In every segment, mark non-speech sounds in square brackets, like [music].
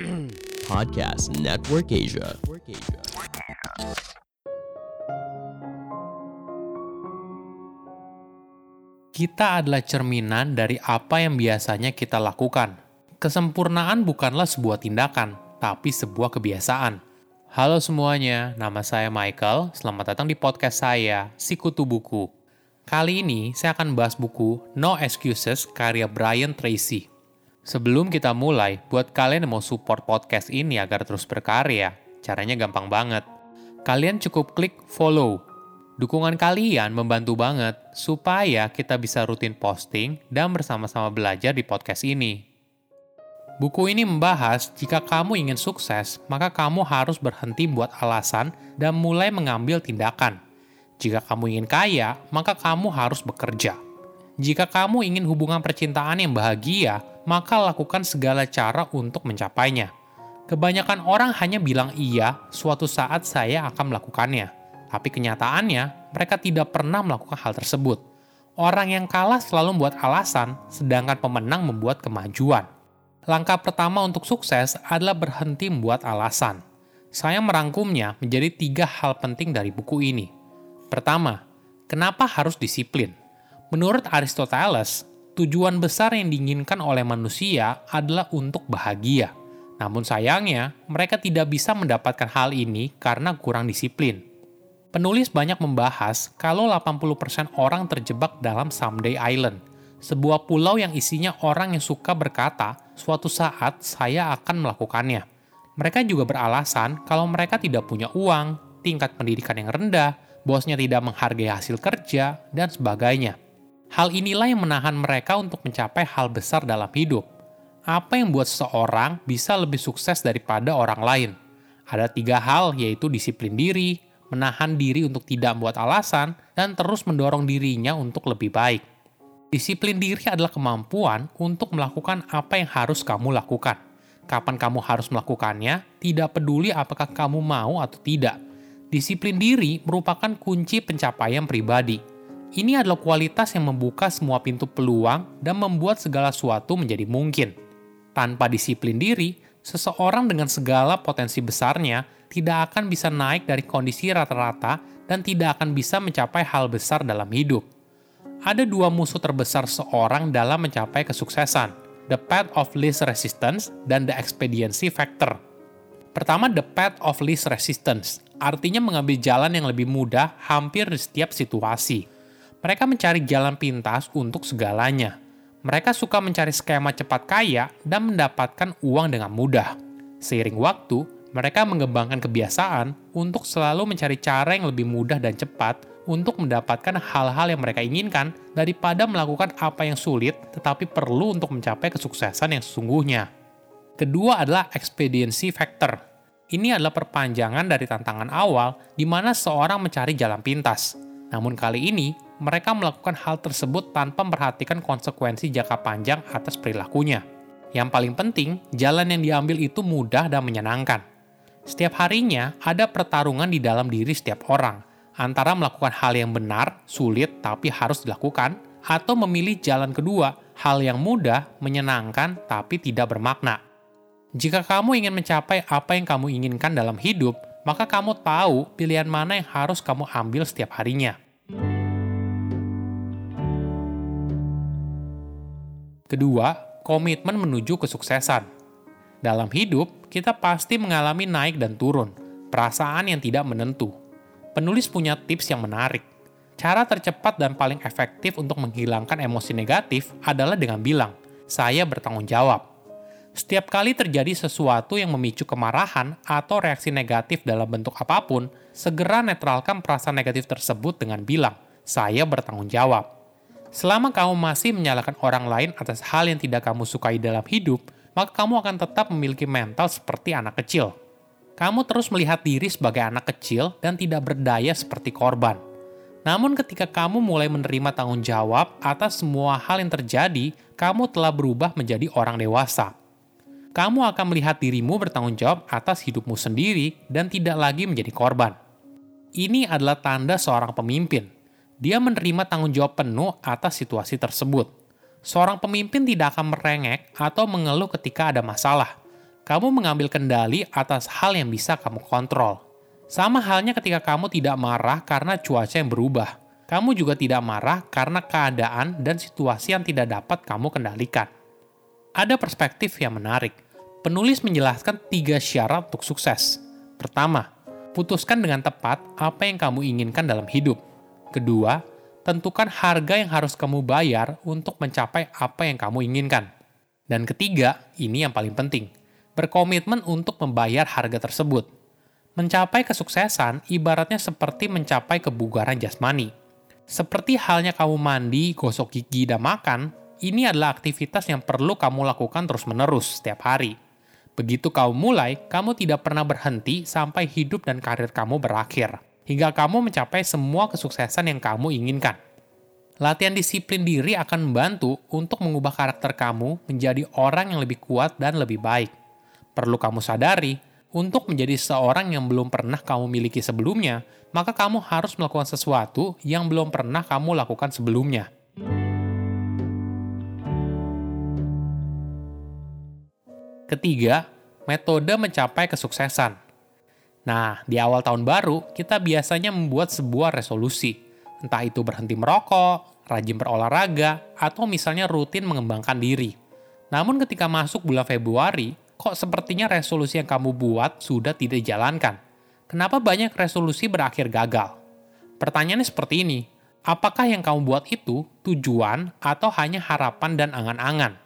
[clears throat] Podcast Network Asia. Kita adalah cerminan dari apa yang biasanya kita lakukan. Kesempurnaan bukanlah sebuah tindakan, tapi sebuah kebiasaan. Halo semuanya, nama saya Michael. Selamat datang di podcast saya, Sikutu Buku. Kali ini saya akan bahas buku No Excuses karya Brian Tracy. Sebelum kita mulai, buat kalian yang mau support podcast ini agar terus berkarya, caranya gampang banget. Kalian cukup klik follow. Dukungan kalian membantu banget supaya kita bisa rutin posting dan bersama-sama belajar di podcast ini. Buku ini membahas jika kamu ingin sukses, maka kamu harus berhenti buat alasan dan mulai mengambil tindakan. Jika kamu ingin kaya, maka kamu harus bekerja. Jika kamu ingin hubungan percintaan yang bahagia, maka lakukan segala cara untuk mencapainya. Kebanyakan orang hanya bilang iya, suatu saat saya akan melakukannya. Tapi kenyataannya, mereka tidak pernah melakukan hal tersebut. Orang yang kalah selalu membuat alasan, sedangkan pemenang membuat kemajuan. Langkah pertama untuk sukses adalah berhenti membuat alasan. Saya merangkumnya menjadi tiga hal penting dari buku ini. Pertama, kenapa harus disiplin? Menurut Aristoteles, tujuan besar yang diinginkan oleh manusia adalah untuk bahagia. Namun sayangnya, mereka tidak bisa mendapatkan hal ini karena kurang disiplin. Penulis banyak membahas kalau 80% orang terjebak dalam Someday Island, sebuah pulau yang isinya orang yang suka berkata, suatu saat saya akan melakukannya. Mereka juga beralasan kalau mereka tidak punya uang, tingkat pendidikan yang rendah, bosnya tidak menghargai hasil kerja, dan sebagainya. Hal inilah yang menahan mereka untuk mencapai hal besar dalam hidup. Apa yang membuat seseorang bisa lebih sukses daripada orang lain? Ada tiga hal, yaitu disiplin diri, menahan diri untuk tidak membuat alasan, dan terus mendorong dirinya untuk lebih baik. Disiplin diri adalah kemampuan untuk melakukan apa yang harus kamu lakukan. Kapan kamu harus melakukannya, tidak peduli apakah kamu mau atau tidak. Disiplin diri merupakan kunci pencapaian pribadi ini adalah kualitas yang membuka semua pintu peluang dan membuat segala sesuatu menjadi mungkin. Tanpa disiplin diri, seseorang dengan segala potensi besarnya tidak akan bisa naik dari kondisi rata-rata dan tidak akan bisa mencapai hal besar dalam hidup. Ada dua musuh terbesar seorang dalam mencapai kesuksesan, the path of least resistance dan the expediency factor. Pertama, the path of least resistance, artinya mengambil jalan yang lebih mudah hampir di setiap situasi mereka mencari jalan pintas untuk segalanya. Mereka suka mencari skema cepat kaya dan mendapatkan uang dengan mudah. Seiring waktu, mereka mengembangkan kebiasaan untuk selalu mencari cara yang lebih mudah dan cepat untuk mendapatkan hal-hal yang mereka inginkan daripada melakukan apa yang sulit tetapi perlu untuk mencapai kesuksesan yang sesungguhnya. Kedua adalah expediency factor. Ini adalah perpanjangan dari tantangan awal di mana seorang mencari jalan pintas. Namun kali ini, mereka melakukan hal tersebut tanpa memperhatikan konsekuensi jangka panjang atas perilakunya. Yang paling penting, jalan yang diambil itu mudah dan menyenangkan. Setiap harinya ada pertarungan di dalam diri setiap orang, antara melakukan hal yang benar, sulit tapi harus dilakukan, atau memilih jalan kedua, hal yang mudah, menyenangkan tapi tidak bermakna. Jika kamu ingin mencapai apa yang kamu inginkan dalam hidup, maka kamu tahu pilihan mana yang harus kamu ambil setiap harinya. Kedua, komitmen menuju kesuksesan. Dalam hidup, kita pasti mengalami naik dan turun, perasaan yang tidak menentu. Penulis punya tips yang menarik. Cara tercepat dan paling efektif untuk menghilangkan emosi negatif adalah dengan bilang, "Saya bertanggung jawab." Setiap kali terjadi sesuatu yang memicu kemarahan atau reaksi negatif dalam bentuk apa pun, segera netralkan perasaan negatif tersebut dengan bilang, "Saya bertanggung jawab." Selama kamu masih menyalahkan orang lain atas hal yang tidak kamu sukai dalam hidup, maka kamu akan tetap memiliki mental seperti anak kecil. Kamu terus melihat diri sebagai anak kecil dan tidak berdaya seperti korban. Namun ketika kamu mulai menerima tanggung jawab atas semua hal yang terjadi, kamu telah berubah menjadi orang dewasa. Kamu akan melihat dirimu bertanggung jawab atas hidupmu sendiri dan tidak lagi menjadi korban. Ini adalah tanda seorang pemimpin dia menerima tanggung jawab penuh atas situasi tersebut. Seorang pemimpin tidak akan merengek atau mengeluh ketika ada masalah. Kamu mengambil kendali atas hal yang bisa kamu kontrol. Sama halnya ketika kamu tidak marah karena cuaca yang berubah. Kamu juga tidak marah karena keadaan dan situasi yang tidak dapat kamu kendalikan. Ada perspektif yang menarik. Penulis menjelaskan tiga syarat untuk sukses. Pertama, putuskan dengan tepat apa yang kamu inginkan dalam hidup. Kedua, tentukan harga yang harus kamu bayar untuk mencapai apa yang kamu inginkan. Dan ketiga, ini yang paling penting, berkomitmen untuk membayar harga tersebut. Mencapai kesuksesan ibaratnya seperti mencapai kebugaran jasmani. Seperti halnya kamu mandi, gosok gigi, dan makan, ini adalah aktivitas yang perlu kamu lakukan terus-menerus setiap hari. Begitu kamu mulai, kamu tidak pernah berhenti sampai hidup dan karir kamu berakhir, hingga kamu mencapai semua kesuksesan yang kamu inginkan. Latihan disiplin diri akan membantu untuk mengubah karakter kamu menjadi orang yang lebih kuat dan lebih baik. Perlu kamu sadari, untuk menjadi seorang yang belum pernah kamu miliki sebelumnya, maka kamu harus melakukan sesuatu yang belum pernah kamu lakukan sebelumnya. Ketiga, metode mencapai kesuksesan. Nah, di awal tahun baru, kita biasanya membuat sebuah resolusi. Entah itu berhenti merokok, rajin berolahraga, atau misalnya rutin mengembangkan diri. Namun ketika masuk bulan Februari, kok sepertinya resolusi yang kamu buat sudah tidak dijalankan? Kenapa banyak resolusi berakhir gagal? Pertanyaannya seperti ini, apakah yang kamu buat itu tujuan atau hanya harapan dan angan-angan?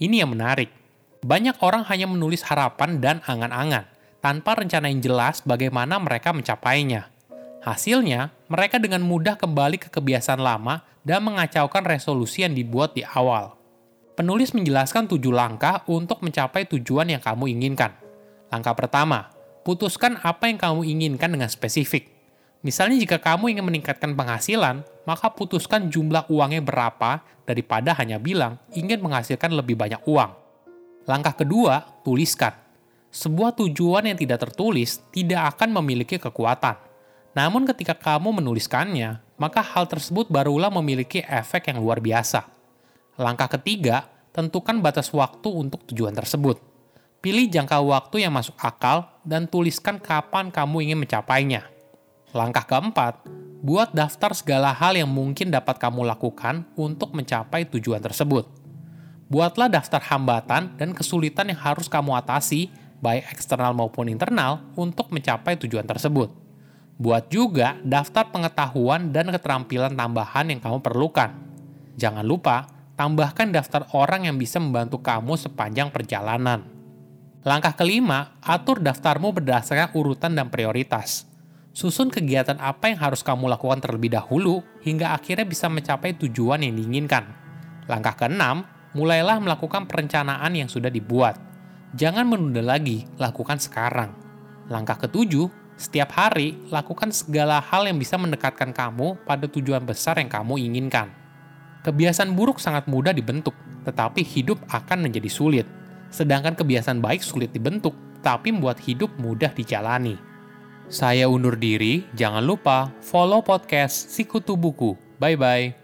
Ini yang menarik banyak orang hanya menulis harapan dan angan-angan, tanpa rencana yang jelas bagaimana mereka mencapainya. Hasilnya, mereka dengan mudah kembali ke kebiasaan lama dan mengacaukan resolusi yang dibuat di awal. Penulis menjelaskan tujuh langkah untuk mencapai tujuan yang kamu inginkan. Langkah pertama, putuskan apa yang kamu inginkan dengan spesifik. Misalnya jika kamu ingin meningkatkan penghasilan, maka putuskan jumlah uangnya berapa daripada hanya bilang ingin menghasilkan lebih banyak uang. Langkah kedua, tuliskan. Sebuah tujuan yang tidak tertulis tidak akan memiliki kekuatan. Namun ketika kamu menuliskannya, maka hal tersebut barulah memiliki efek yang luar biasa. Langkah ketiga, tentukan batas waktu untuk tujuan tersebut. Pilih jangka waktu yang masuk akal dan tuliskan kapan kamu ingin mencapainya. Langkah keempat, buat daftar segala hal yang mungkin dapat kamu lakukan untuk mencapai tujuan tersebut buatlah daftar hambatan dan kesulitan yang harus kamu atasi, baik eksternal maupun internal, untuk mencapai tujuan tersebut. Buat juga daftar pengetahuan dan keterampilan tambahan yang kamu perlukan. Jangan lupa, tambahkan daftar orang yang bisa membantu kamu sepanjang perjalanan. Langkah kelima, atur daftarmu berdasarkan urutan dan prioritas. Susun kegiatan apa yang harus kamu lakukan terlebih dahulu hingga akhirnya bisa mencapai tujuan yang diinginkan. Langkah keenam, mulailah melakukan perencanaan yang sudah dibuat. Jangan menunda lagi, lakukan sekarang. Langkah ketujuh, setiap hari lakukan segala hal yang bisa mendekatkan kamu pada tujuan besar yang kamu inginkan. Kebiasaan buruk sangat mudah dibentuk, tetapi hidup akan menjadi sulit. Sedangkan kebiasaan baik sulit dibentuk, tapi membuat hidup mudah dijalani. Saya undur diri, jangan lupa follow podcast Sikutu Buku. Bye-bye.